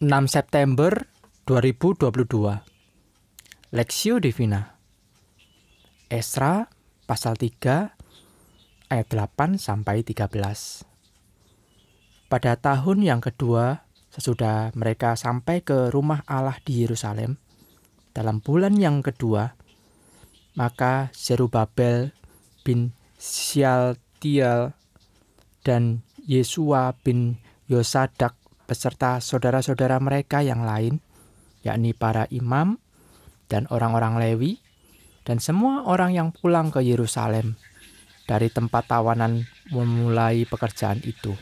6 September 2022 Lexio Divina. Esra pasal 3 ayat 8 sampai 13 Pada tahun yang kedua sesudah mereka sampai ke rumah Allah di Yerusalem dalam bulan yang kedua maka Zerubabel bin Sialtiel dan Yesua bin Yosadak beserta saudara-saudara mereka yang lain, yakni para imam dan orang-orang Lewi, dan semua orang yang pulang ke Yerusalem dari tempat tawanan memulai pekerjaan itu.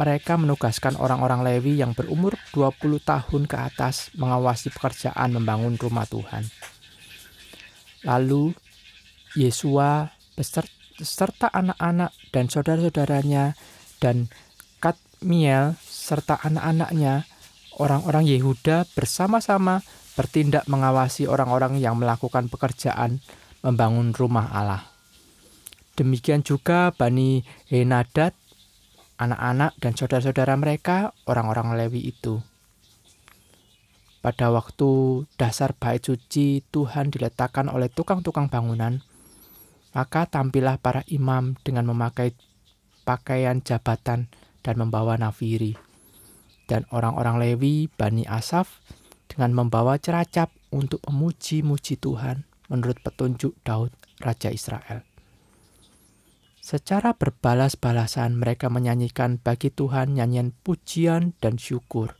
Mereka menugaskan orang-orang Lewi yang berumur 20 tahun ke atas mengawasi pekerjaan membangun rumah Tuhan. Lalu Yesua beserta anak-anak dan saudara-saudaranya dan Kadmiel serta anak-anaknya, orang-orang Yehuda bersama-sama bertindak mengawasi orang-orang yang melakukan pekerjaan membangun rumah Allah. Demikian juga Bani Henadad, anak-anak dan saudara-saudara mereka, orang-orang Lewi itu. Pada waktu dasar bait suci Tuhan diletakkan oleh tukang-tukang bangunan, maka tampillah para imam dengan memakai pakaian jabatan dan membawa nafiri. Dan orang-orang Lewi, Bani Asaf, dengan membawa ceracap untuk memuji-muji Tuhan menurut petunjuk Daud, Raja Israel. Secara berbalas-balasan mereka menyanyikan bagi Tuhan nyanyian pujian dan syukur.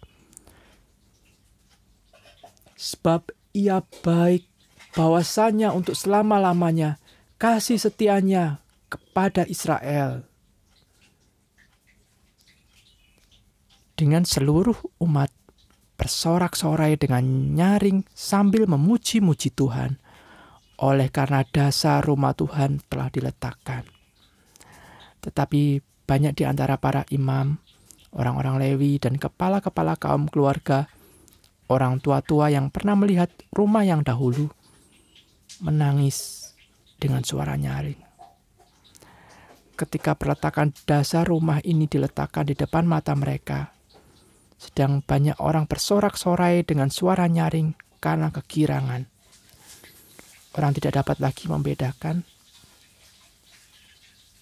Sebab ia baik bahwasanya untuk selama-lamanya kasih setianya kepada Israel. Dengan seluruh umat bersorak-sorai dengan nyaring sambil memuji-muji Tuhan oleh karena dasar rumah Tuhan telah diletakkan. Tetapi banyak di antara para imam, orang-orang Lewi dan kepala-kepala kaum keluarga, orang tua-tua yang pernah melihat rumah yang dahulu menangis dengan suara nyaring. Ketika peletakan dasar rumah ini diletakkan di depan mata mereka, sedang banyak orang bersorak-sorai dengan suara nyaring karena kegirangan. Orang tidak dapat lagi membedakan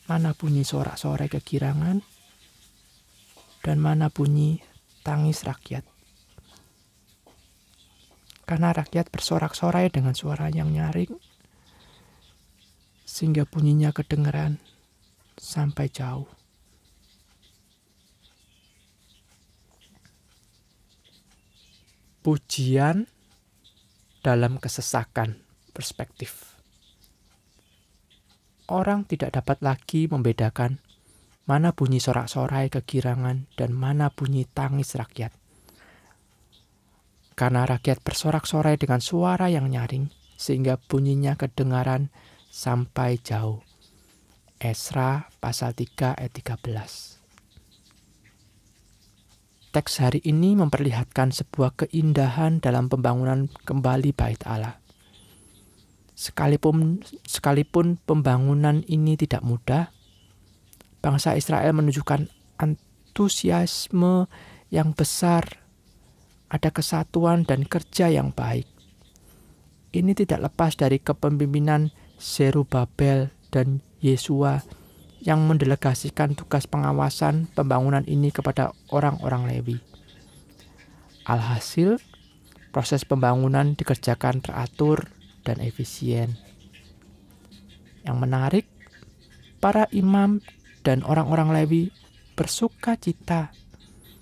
mana bunyi sorak-sorai kegirangan dan mana bunyi tangis rakyat. Karena rakyat bersorak-sorai dengan suara yang nyaring, sehingga bunyinya kedengeran sampai jauh. Pujian dalam kesesakan perspektif. Orang tidak dapat lagi membedakan mana bunyi sorak-sorai kegirangan dan mana bunyi tangis rakyat. Karena rakyat bersorak-sorai dengan suara yang nyaring, sehingga bunyinya kedengaran sampai jauh. Esra pasal 3 ayat 13 teks hari ini memperlihatkan sebuah keindahan dalam pembangunan kembali bait Allah. Sekalipun sekalipun pembangunan ini tidak mudah, bangsa Israel menunjukkan antusiasme yang besar, ada kesatuan dan kerja yang baik. Ini tidak lepas dari kepemimpinan Zerubabel dan Yesua yang mendelegasikan tugas pengawasan pembangunan ini kepada orang-orang Lewi. Alhasil, proses pembangunan dikerjakan teratur dan efisien. Yang menarik, para imam dan orang-orang Lewi bersuka cita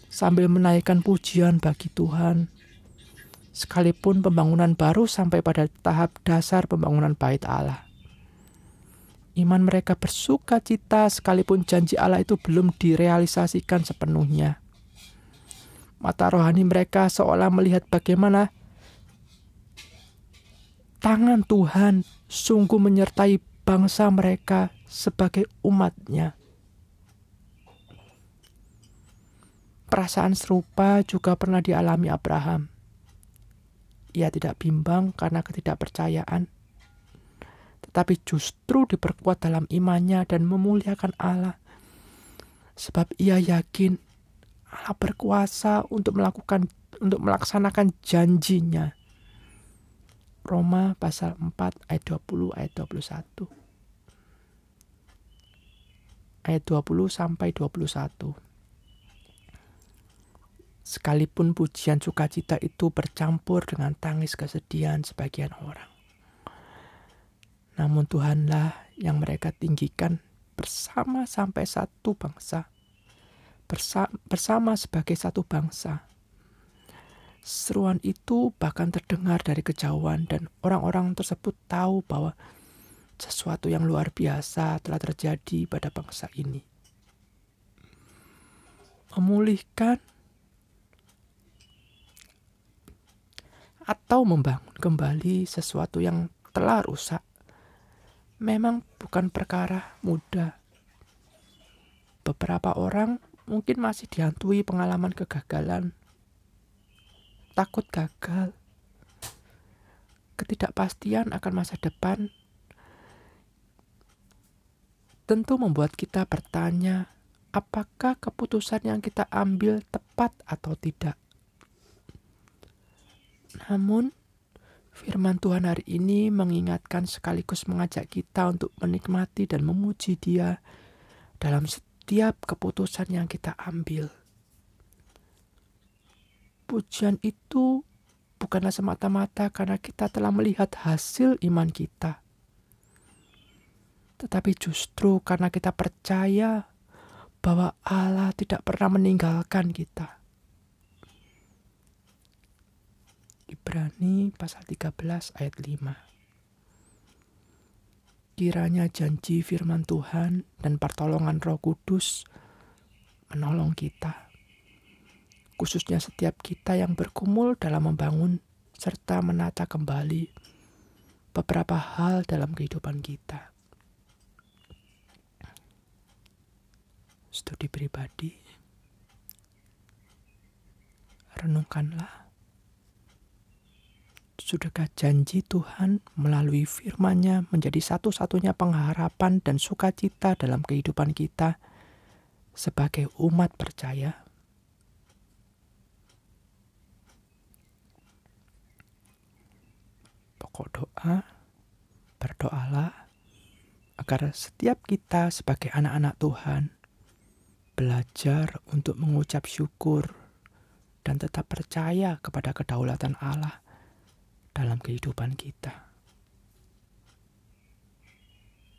sambil menaikkan pujian bagi Tuhan. Sekalipun pembangunan baru sampai pada tahap dasar pembangunan bait Allah. Iman mereka bersuka cita sekalipun janji Allah itu belum direalisasikan sepenuhnya. Mata rohani mereka seolah melihat bagaimana tangan Tuhan sungguh menyertai bangsa mereka sebagai umatnya. Perasaan serupa juga pernah dialami Abraham. Ia tidak bimbang karena ketidakpercayaan tapi justru diperkuat dalam imannya dan memuliakan Allah. Sebab ia yakin Allah berkuasa untuk melakukan untuk melaksanakan janjinya. Roma pasal 4 ayat 20 ayat 21. Ayat 20 sampai 21. Sekalipun pujian sukacita itu bercampur dengan tangis kesedihan sebagian orang. Namun Tuhanlah yang mereka tinggikan bersama sampai satu bangsa. bersama sebagai satu bangsa. Seruan itu bahkan terdengar dari kejauhan dan orang-orang tersebut tahu bahwa sesuatu yang luar biasa telah terjadi pada bangsa ini. Memulihkan atau membangun kembali sesuatu yang telah rusak memang bukan perkara mudah. Beberapa orang mungkin masih dihantui pengalaman kegagalan, takut gagal, ketidakpastian akan masa depan. Tentu membuat kita bertanya, apakah keputusan yang kita ambil tepat atau tidak. Namun, firman Tuhan hari ini mengingatkan sekaligus mengajak kita untuk menikmati dan memuji Dia dalam setiap keputusan yang kita ambil. Pujian itu bukanlah semata-mata karena kita telah melihat hasil iman kita, tetapi justru karena kita percaya bahwa Allah tidak pernah meninggalkan kita. Ibrani pasal 13 ayat 5. Kiranya janji firman Tuhan dan pertolongan Roh Kudus menolong kita, khususnya setiap kita yang berkumul dalam membangun serta menata kembali beberapa hal dalam kehidupan kita. Studi pribadi, renungkanlah Sudahkah janji Tuhan melalui firman-Nya menjadi satu-satunya pengharapan dan sukacita dalam kehidupan kita sebagai umat percaya? Pokok doa, berdoalah agar setiap kita sebagai anak-anak Tuhan belajar untuk mengucap syukur dan tetap percaya kepada kedaulatan Allah dalam kehidupan kita.